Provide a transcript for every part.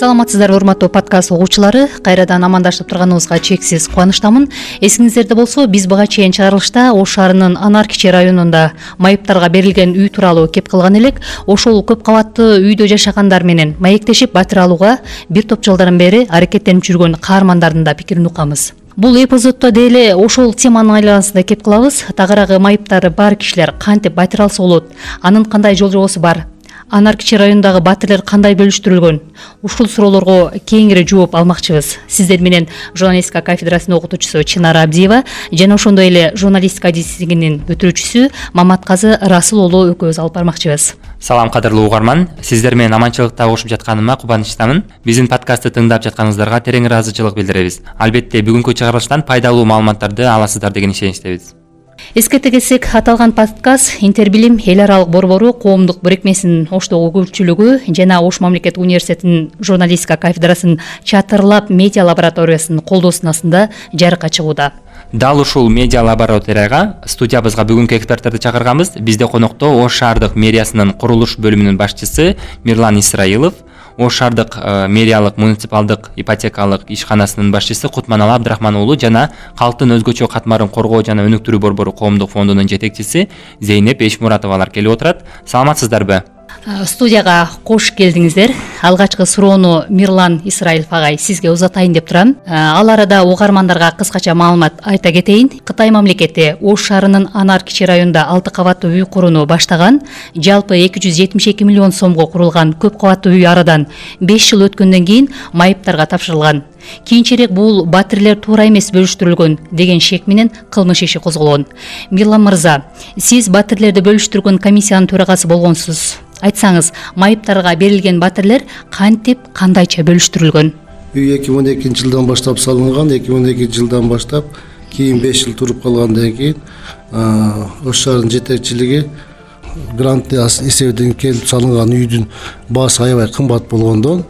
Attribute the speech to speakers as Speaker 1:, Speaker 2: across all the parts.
Speaker 1: саламатсыздарбы урматтуу подкаст угуучулары. Кайрадан амандашып турганыбызга чексиз кубанычтамын. Эсиңиздерде болсо биз буга чейин чыгарылышта ош шаарынын анар кичи районунда майыптарга берилген үй тууралуу кеп кылган элек ошол көп кабаттуу үйдө жашагандар менен маектешип батир алууга бир топ жылдардан бери аракеттенип жүргөн каармандардын да пикирин укканбыз бул эпизоддо деги эле ошол теманын айланасында кеп кылабыз. Тагыраагы майыптары бар кишилер кантип батир алса болот? Анын кандай жол жобосу бар анар кичи районундагы батирлер кандай бөлүштүрүлгөн? Ушул суроолорго кеңири жооп алмакчыбыз. Сиздер менен журналистика кафедрасынын окутуучусу чынара абдиева жана ошондой эле журналистика адистигинин бүтүрүүчүсү маматказы расул уулу экөөбүз алып бармакчыбыз.
Speaker 2: Салам кадырлуу угарман. Сиздер менен аманчылыкта угушуп жатканыма кубанычтамын. Биздин подкастты тыңдап жатканыңыздарга терең ыраазычылык билдиребиз. Албетте бүгүнкү чыгарылыштан пайдалуу маалыматтарды аласыздар деген ишеничтебиз
Speaker 1: эскерте кетсек аталган подкаст интербилим эл аралык борбору коомдук бирикмесинин оштогу көпчүлүгү жана ош мамлекеттик университетинин журналистика кафедрасынын чатырлап медиа лабораториясынын колдоосунун астында жарыкка чыгууда.
Speaker 2: Дал ушул медиа лабораторияга студиябызга бүгүнкү эксперттерди чакырганбыз. Бизде конокто ош шаардык мэриясынын курулуш бөлүмүнүн башчысы мирлан исраилов ош шаардык э, мэриялык муниципалдык ипотекалык ишканасынын башчысы кутманалы абдрахман уулу жана калктын өзгөчө катмарын коргоо жана өнүктүрүү борбору коомдук фондунун жетекчиси зейнеп эшмуратовалар келип отурат саламатсыздарбы
Speaker 1: студияга кош келдиңиздер. Алгачкы суроону мирлан исраилов агай сизге узатайын деп турам. Ал арада угармандарга кыскача маалымат айта кетейин. Кытай мамлекети ош шаарынын анар кичи районунда алты кабаттуу үй курууну баштаган жалпы эки жүз жетимиш эки миллион сомго курулган көп кабаттуу үй арадан беш жыл өткөндөн кийин майыптарга тапшырылган. Кийинчерээк бул батирлер туура эмес бөлүштүрүлгөн деген шек менен кылмыш иши козголгон. Мирлан мырза сиз батирлерди бөлүштүргөн комиссиянын төрагасы болгонсуз айтсаңыз майыптарга берилген батирлер кантип кандайча бөлүштүрүлгөн?
Speaker 3: Үй эки миң он экинчи жылдан баштап салынган эки миң он экинчи жылдан баштап кийин беш жыл туруп калгандан кийин ош шаарынын жетекчилиги грант эсебинен келип салынган үйдүн баасы аябай кымбат болгондон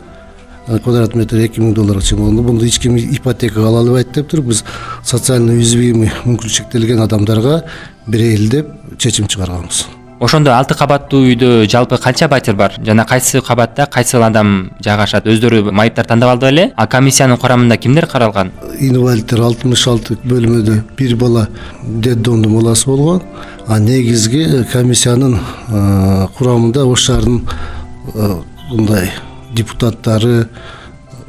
Speaker 3: квадрат метр эки миң долларга чейин болгондон муну эч ким ипотекага ала албайт деп туруп биз социально уязвимый мүмкүнчүлүгү чектелген адамдарга берели деп чечим чыгарганбыз
Speaker 2: ошондо алты кабаттуу үйдө жалпы канча батир бар? Жана кайсы кабатта кайсыл адам жайгашат өздөрү майыптар тандап алды беле а комиссиянын курамында кимдер каралган?
Speaker 3: Инвалидтер алтымыш алты бөлмөдө бир бала детдомдун баласы болгон. А негизги комиссиянын курамында ош шаарынын мындай депутаттары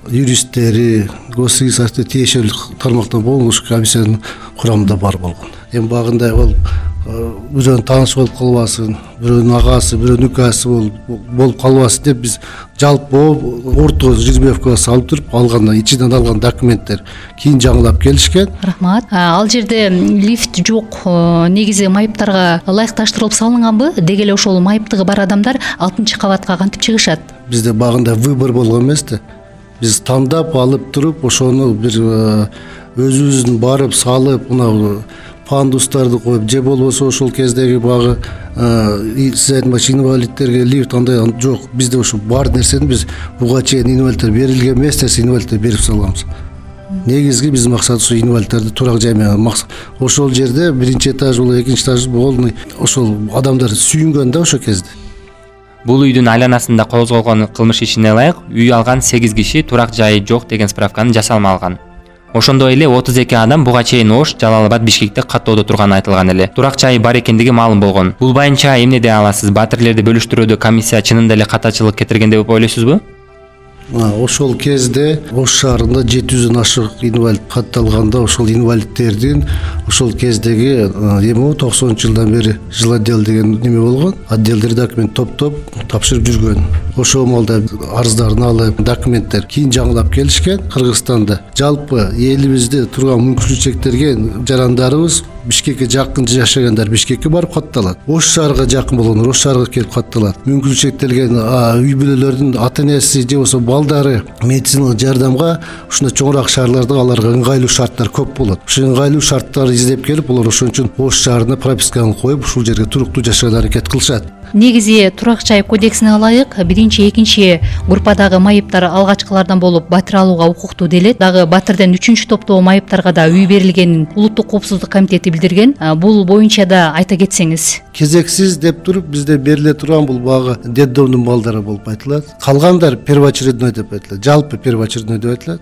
Speaker 3: юристтери госсоюзовдо тиешелүү тармактан болгон ушу комиссиянын курамында бар болгон. Эми багында ал бирөөнүн таанышы болуп калбасын бирөөнүн агасы бирөөнүн үкасы болуп калбасын деп биз жалпы орто жеребьевкага салып туруп алган ичинен алган документтер кийин жаңылап келишкен.
Speaker 1: Рахмат. Ал жерде лифт жок негизи майыптарга ылайыкташтырылып салынганбы? Деги эле ошол майыптыгы бар адамдар алтынчы кабатка кантип чыгышат?
Speaker 3: Бизде багында выбор болгон эмес да биз тандап алып туруп ошону бир өзүбүздүн барып салып мына пандустарды коюп же болбосо ошол кездеги баягы сиз айтмакчы инвалидтерге лифт андай жок бизде ошо бар нерсени биз буга чейин инвалидтер берилген эмес нерсе инвалидтер берип салганбыз негизги биздин максат ушу инвалидтерди турак жай менен ошол жерде биринчи этаж болобу экинчи этаж полный ошол адамдар сүйүнгөн да ошол кезде.
Speaker 2: Бул үйдүн айланасында козголгон кылмыш ишине ылайык үй алган сегиз киши турак жайы жок деген справканы жасалма алган ошондой эле отуз эки адам буга чейин ош жалал абад бишкекте каттоодо турганы айтылган эле. Турак жайы бар экендиги маалым болгон. Бул боюнча эмне дей аласыз? Батирлерди бөлүштүрүүдө комиссия чынында эле катачылык кетирген деп ойлойсузбу
Speaker 3: ошол кезде ош шаарында жети жүздөн ашык инвалид катталганда ошол инвалидтердин ошол кездеги эми го токсонунчу жылдан бери жыл отдел деген неме болгон? Отделдер документ топтоп тапшырып жүргөн. Ошол маалда арыздарын алып документтер кийин жаңылап келишкен кыргызстанда. Жалпы элибизде турган мүмкүнчүлүгү чектелген жарандарыбыз бишкекке жакын жашагандар бишкекке барып катталат. Ош шаарга жакын болгондор ош шаарга келип катталат. Мүмкүнчүлүгү чектелген үй бүлөлөрдүн ата энеси же болбосо балдары медициналык жардамга ушундай чоңураак шаарларда аларга ыңгайлуу шарттар көп болот. Ушул ыңгайлуу шарттарды издеп келип алар ошон үчүн ош шаарына прописканы коюп ушул жерге туруктуу жашаганга аракет кылышат
Speaker 1: негизи турак жай кодексине ылайык биринчи экинчи группадагы майыптар алгачкылардан болуп батир алууга укуктуу делет дагы батирден үчүнчү топтогу майыптарга да үй берилгенин улуттук коопсуздук комитети билдирген. Бул боюнча да айта кетсеңиз.
Speaker 3: Кезексиз деп туруп бизде бериле турган бул баягы детдомдун балдары болуп айтылат. Калгандар первоочередной деп айтылат жалпы первоочередной деп айтылат.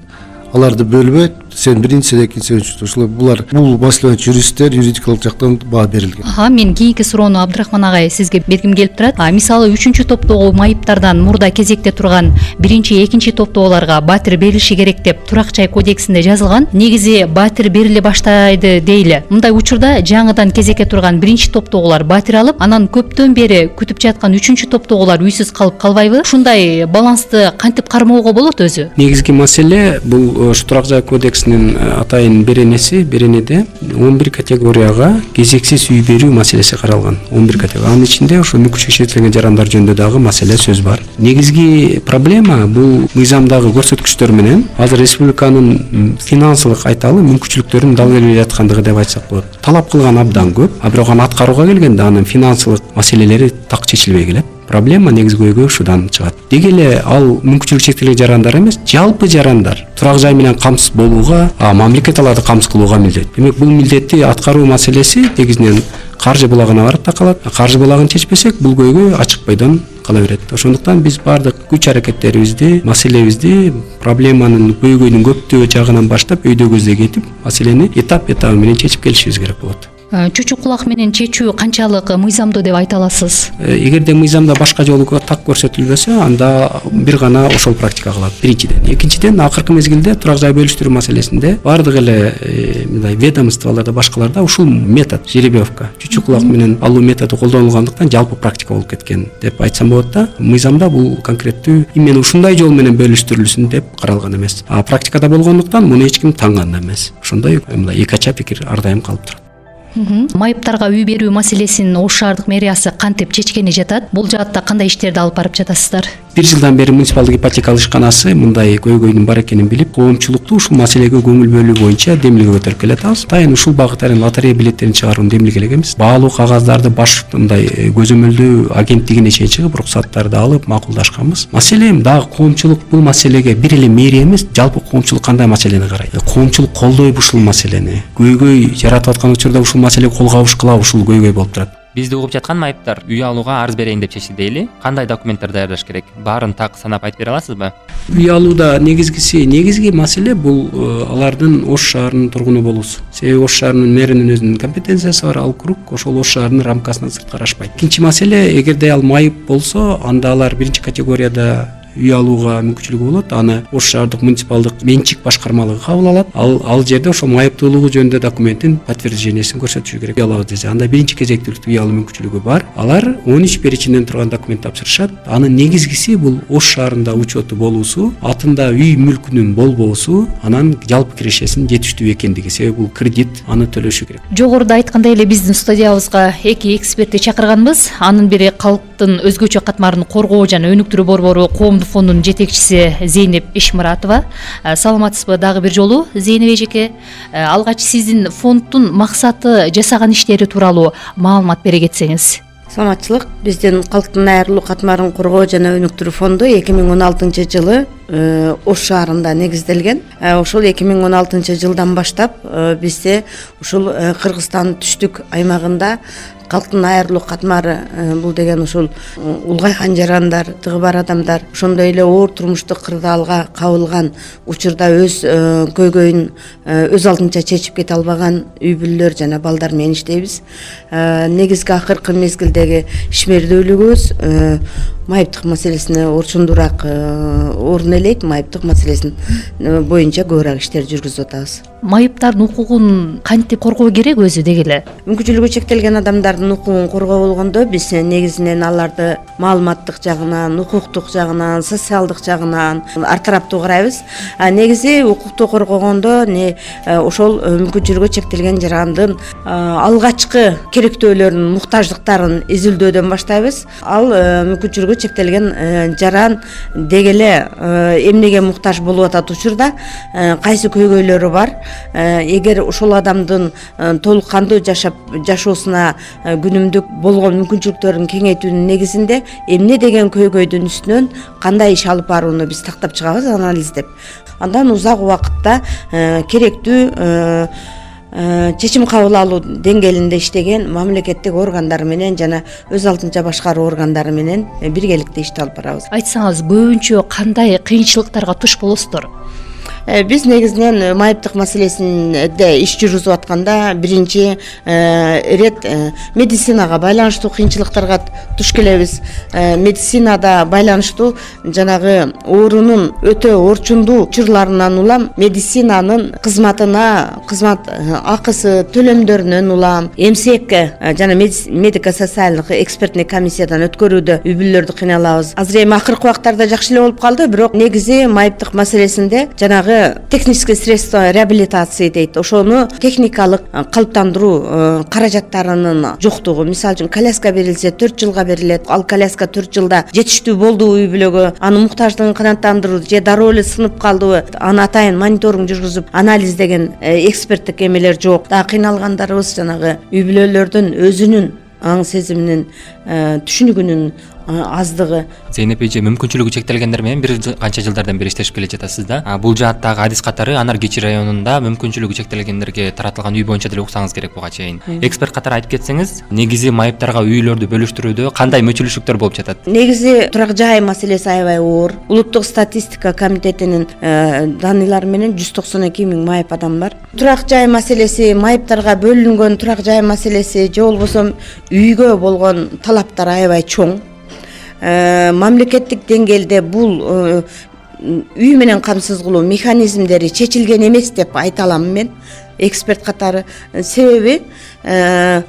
Speaker 3: Аларды бөлбөйт сен биринчи сен экинчи сен үчүнчү ошолор булар бул маселе боюнча юристтер юридикалык жактан баа берилген.
Speaker 1: Ага мен кийинки суроону абдрахман агай сизге бергим келип турат. Мисалы үчүнчү топтогу майыптардан мурда кезекте турган биринчи экинчи топтогуларга батир берилиши керек деп турак жай кодексинде жазылган. Негизи батир бериле баштайды дейли. Мындай учурда жаңыдан кезекке турган биринчи топтогулар батир алып анан көптөн бери күтүп жаткан үчүнчү топтогулар үйсүз калып калбайбы? Ушундай балансты кантип кармоого болот өзү?
Speaker 4: Негизги маселе бул ушу турак жай кодексинин э, атайын беренеси беренеде он бир категорияга кезексиз үй берүү маселеси каралган. Он бир категория. Анын ичинде ошо мүмкүнчүлүгү чектелген жарандар жөнүндө дагы маселе сөз бар. Негизги проблема бул мыйзамдагы көрсөткүчтөр менен азыр республиканын финансылык айталы мүмкүнчүлүктөрүн дал келбей жаткандыгы деп айтсак болот. Талап кылган абдан көп. А бирок аны аткарууга келгенде анын финансылык маселелери так чечилбей келет проблема негизги көйгөй ушудан чыгат. Деги эле ал мүмкүнчүлүгү чектелген жарандар эмес жалпы жарандар. Турак жай менен камсыз болууга мамлекет аларды камсыз кылууга милдет. Демек бул милдетти аткаруу маселеси негизинен каржы булагына барып такалат каржы булагын чечпесек бул көйгөй ачыкпайдан кала берет. Ошондуктан биз баардык күч аракеттерибизди маселебизди проблеманын көйгөйдүн көптөө жагынан баштап өйдө көздөй кетип маселени этап этабы менен чечип келишибиз керек болот
Speaker 1: Э, чучук кулак менен чечүү канчалык мыйзамдуу деп айта аласыз?
Speaker 4: Э, эгерде мыйзамда башка жолу так көрсөтүлбөсө анда бир гана ошол практика кылат. Биринчиден. Экинчиден акыркы мезгилде турак жай бөлүштүрүү маселесинде баардык эле э, мындай ведомстволордо башкаларда ушул метод жеребьевка чучук кулак менен алуу методу колдонулгандыктан жалпы практика болуп кеткен деп айтсам болот да мыйзамда бул конкреттүү именно ушундай жол менен бөлүштүрүлсүн деп каралган эмес. А практикада болгондуктан муну эч ким таңган да эмес. Ошондой мындай эки ача пикир ар дайым калып турат
Speaker 1: майыптарга үй берүү маселесин ош шаардык мэриясы кантип чечкени жатат? Бул жаатта кандай иштерди алып барып жатасыздар
Speaker 4: бир жылдан бери муниципалдык ипотекалык ишканасы мындай көйгөйдүн бар экенин билип коомчулукту ушул маселеге көңүл бөлүү боюнча демилге көтөрүп келатабыз атайын ушул багыттар лотерея билеттерин чыгарууну демилгелегенбиз баалуу кагаздарды баш мындай э, көзөмөлдөө агенттигине чейин чыгып уруксаттарды алып макулдашканбыз. Маселе эми дагы коомчулук бул маселеге бир эле мэрия эмес жалпы коомчулук кандай маселени карайт? Э, коомчулук колдойбу ушул маселени? Көйгөй жаратып аткан учурда ушул маселеге кол кабыш кылабы ушул көйгөй болуп турат
Speaker 2: бизди угуп жаткан майыптар үй алууга арыз берейин деп чечти дейли. Кандай документтер даярдаш керек? Баарын так санап айтып бере аласызбы?
Speaker 4: Үй алууда негизгиси негизги маселе бул э, алардын ош шаарынын тургуну болуусу. Себеби ош шаарынын мэринин өзүнүн компетенциясы бар ал круг ошол ош шаарынын рамкасынан сырткары ашпайт экинчи маселе эгерде ал майып болсо анда алар биринчи категорияда үй алууга мүмкүнчүлүгү болот. Аны ош шаардык муниципалдык менчик башкармалыгы кабыл алат. Ал ал жерде ошол майыптуулугу жөнүндө документин подтверждениесин көрсөтүшү керек. Үй алабыз десе анда биринчи кезектүүлүктө үй алуу мүмкүнчүлүгү бар. Алар он үч перечинден турган документ тапшырышат. Анын негизгиси бул ош шаарында учету болуусу атында үй мүлкүнүн болбоосу анан жалпы кирешесинин жетиштүү экендиги себеби бул кредит аны төлөшү керек.
Speaker 1: Жогоруда айткандай эле биздин студиябызга эки экспертти чакырганбыз. Анын бири калктын өзгөчө катмарын коргоо жана өнүктүрүү борбору коомдук фондунун жетекчиси зейнеп эшмуратова э, саламатсызбы? Дагы бир жолу. Зейнеп эжеке э, алгач сиздин фонддун максаты жасаган иштери тууралуу маалымат бере кетсеңиз.
Speaker 5: Саламатчылык. Биздин калктын айрылуу катмарын коргоо жана өнүктүрүү фонду эки миң он алтынчы жылы э, ош шаарында негизделген. Ошол эки миң он алтынчы жылдан баштап бизде ушул кыргызстандын түштүк аймагында калктын айрылуу катмары э, бул деген ушул э, улгайган жарандар тыгы бар адамдар ошондой эле оор турмуштук кырдаалга кабылган учурда өз э, көйгөйүн өз алдынча чечип кете албаган үй бүлөлөр жана балдар менен иштейбиз. Негизги акыркы мезгилдеги ишмердүүлүгүбүз майыптык маселесине орчундуураак орун ээлейт майыптык маселесин боюнча көбүрөөк иштерди жүргүзүп атабыз
Speaker 1: майыптардын укугун кантип коргоо керек өзү деги эле?
Speaker 5: Мүмкүнчүлүгү чектелген адамдардын укугун коргоо болгондо биз негизинен аларды маалыматтык жагынан укуктук жагынан социалдык жагынан ар тараптуу карайбыз негизи укукту коргогондо э, ошол э, мүмкүнчүлүгү чектелген жарандын алгачкы керектөөлөрүн муктаждыктарын изилдөөдөн баштайбыз. Ал э, мүмкүнчүлүгү чектелген жаран деги эле эмнеге муктаж болуп атат учурда? Кайсы көйгөйлөрү бар? э, эгер ошол адамдын э, толук кандуу жашап жашоосуна э, күнүмдүк болгон мүмкүнчүлүктөрүн кеңейтүүнүн негизинде эмне деген көйгөйдүн үстүнөн кандай иш алып барууну биз тактап чыгабыз анализдеп андан узак убакытта керектүү чечим кабыл алуу деңгээлинде иштеген мамлекеттик органдар менен жана өз алдынча башкаруу органдары менен биргеликте ишти алып барабыз.
Speaker 1: Айтсаңыз көбүнчө кандай кыйынчылыктарга туш болосуздар
Speaker 5: Э, биз негизинен э, майыптык маселесинде иш жүргүзүп атканда биринчи э, ирет медицинага байланыштуу кыйынчылыктарга туш келебиз. Медицинада байланыштуу жанагы оорунун өтө орчундуу учурларынан улам медицинанын кызматына кызмат акысы төлөмдөрүнөн улам. Эмсек жана медико социальдык экспертный комиссиядан өткөрүүдө үй бүлөлөрдү кыйналабыз. Азыр эми акыркы убактарда жакшы эле болуп калды бирок негизи майыптык маселесинде жанагы техническое средство реабилитации дейт. Ошону техникалык э, калыптандыруу э, каражаттарынын жоктугу. Мисалы үчүн коляска берилсе төрт жылга берилет. Ал коляска төрт жылда жетиштүү болдубу үй бүлөгө анын муктаждыгын канааттандыруу же дароо эле сынып калдыбы аны атайын мониторинг жүргүзүп анализдеген э, эксперттик эмелер жок. Дагы кыйналгандарыбыз жанагы үй бүлөлөрдүн өзүнүн аң сезиминин түшүнүгүнүн аздыгы.
Speaker 2: Зейнеп эже мүмкүнчүлүгү чектелгендер менен бир канча жылдардан бери иштешип келе жатасыз да? Бул жааттагы адис катары анар кичи районунда мүмкүнчүлүгү чектелгендерге таратылган үй боюнча деле уксаңыз керек буга чейин. Эксперт катары айтып кетсеңиз негизи майыптарга үйлөрдү бөлүштүрүүдө кандай мүчүлүшүктөр болуп жатат?
Speaker 5: Негизи турак жай маселеси аябай оор. Улуттук статистика комитетинин э, данныйлары менен жүз токсон эки миң майып адам бар. Турак жай маселеси майыптарга бөлүнгөн турак жай маселеси же болбосо үйгө болгон талаптар аябай чоң. Э, мамлекеттик деңгээлде бул э, үй менен камсыз кылуу механизмдери чечилген эмес деп айта алам мен эксперт катары. Себеби э,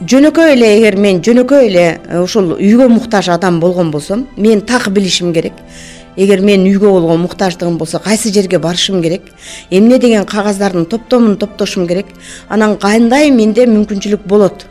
Speaker 5: жөнөкөй эле эгер мен жөнөкөй эле ушул үйгө муктаж адам болгон болсом мен так билишим керек. Эгер менин үйгө болгон муктаждыгым болсо кайсы жерге барышым керек? Эмне деген кагаздардын топтомун топтошум керек? Анан кандай менде мүмкүнчүлүк болот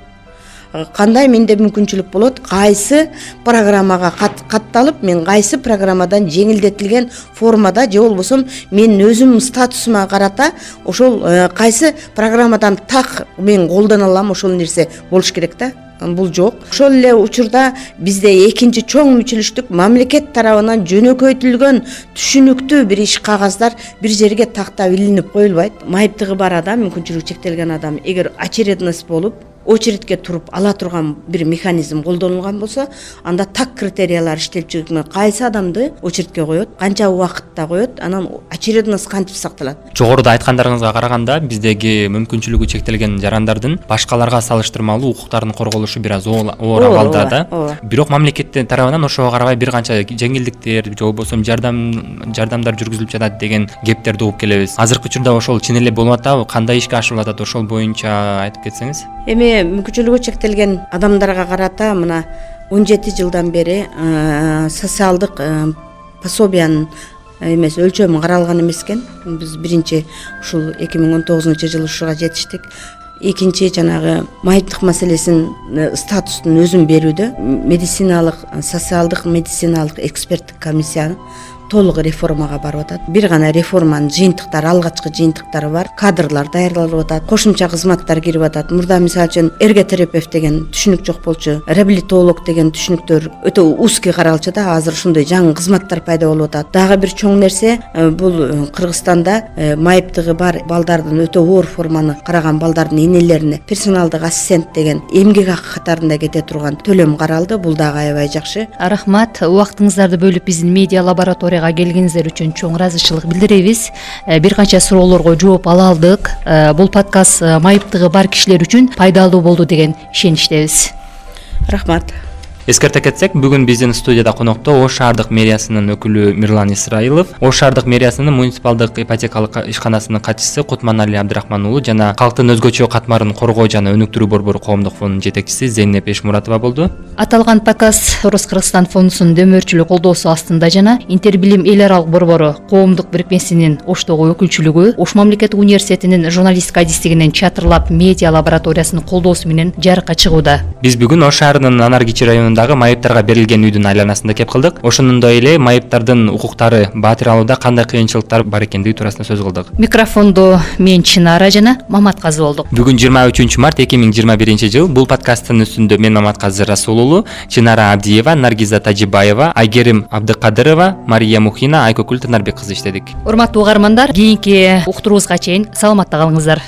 Speaker 5: кандай менде мүмкүнчүлүк болот? Кайсы программага катталып мен кайсы программадан жеңилдетилген формада же болбосо менин өзүмдүн статусума карата ошол э, кайсы программадан так мен колдоно алам ошол нерсе болуш керек да? Бул жок. Ошол эле учурда бизде экинчи чоң мүчүлүштүк мамлекет тарабынан жөнөкөйтүлгөн түшүнүктүү бир иш кагаздар бир жерге тактап илинип коюлбайт. Майыптыгы бар адам мүмкүнчүлүгү чектелген адам. Эгер очередность болуп очередке туруп ала турган бир механизм колдонулган болсо анда так критериялар иштелип чыгып кайсы адамды очередке коет канча убакытта коет анан очередность кантип сакталат.
Speaker 2: Жогоруда айткандарыңызга караганда биздеги мүмкүнчүлүгү чектелген жарандардын башкаларга салыштырмалуу укуктарынын корголушу бир аз оор абалда да. ооба бирок мамлекеттин тарабынан ошого карабай бир канча жеңилдиктер же болбосо жардам жардамдар жүргүзүлүп жатат деген кептерди угуп келебиз. Азыркы учурда ошол чын эле болуп атабы кандай ишке ашырылып атат ошол боюнча айтып кетсеңиз.
Speaker 5: Эми мүмкүнчүлүгү чектелген адамдарга карата мына он жети жылдан бери социалдык пособиянын эмеси өлчөмү каралган эмес экен биз биринчи ушул эки миң он тогузунчу жылы ушуга жетиштик. Экинчи жанагы майыптык маселесин э, статустун өзүн берүүдө медициналык социалдык медициналык эксперттик комиссия толук реформага барып атат. Бир гана реформанын жыйынтыктары алгачкы жыйынтыктары бар кадрлар даярдалып атат кошумча кызматтар кирип атат. Мурда мисалы үчүн эрготерапевт деген түшүнүк жок болчу реабилитолог деген түшүнүктөр өтө узкий каралчу да азыр ушундай жаңы кызматтар пайда болуп атат. Дагы бир чоң нерсе э, бул э, кыргызстанда э, майыптыгы бар балдардын өтө оор форманы караган балдардын энелерине персоналдык ассистент деген эмгек акы катарында кете турган төлөм каралды. Бул дагы аябай жакшы.
Speaker 1: Рахмат. Убактыңыздарды бөлүп биздин медиа лаборатория келгениңиздер үчүн чоң ыраазычылык билдиребиз. Э, бир канча суроолорго жооп ала алдык. Э, бул подкаст э, майыптыгы бар кишилер үчүн пайдалуу болду деген ишеничтебиз.
Speaker 5: Рахмат
Speaker 2: эскерте кетсек бүгүн биздин студияда конокто ош шаардык мэриясынын өкүлү мирлан исраилов. Ош шаардык мэриясынын муниципалдык ипотекалык ишканасынын катчысы кутманали абдрахман уулу жана калктын өзгөчө катмарын коргоо жана өнүктүрүү борбору коомдук фондунун жетекчиси зейнеп эшмуратова болду.
Speaker 1: Аталган подкаст орус кыргызстан фондусунун дөмөрчүлүк колдоосу астында жана интербилим эл аралык борбору коомдук бирикмесинин оштогу өкүлчүлүгү ош мамлекеттик университетинин журналистика адистигинин чатырлап медиа лабораториясынын колдоосу менен жарыкка чыгууда.
Speaker 2: Биз бүгүн ош шаарынын анар кичи районунда районундагы майыптарга берилген үйдүн айланасында кеп кылдык. Ошондой эле майыптардын укуктары баатыр алууда кандай кыйынчылыктар бар экендиги туурасында сөз кылдык.
Speaker 1: Микрофондо мен чынара жана маматказы болдук
Speaker 2: бүгүн жыйырма үчүнчү март эки миң жыйырма биринчи жыл. Бул подкасттын үстүндө мен маматказы расул уулу чынара абдиева наргиза тажибаева айгерим абдыкадырова мария мухина айкөкүл танарбек кызы иштедик.
Speaker 1: Урматтуу угармандар кийинки уктуруубузга чейин саламатта калыңыздар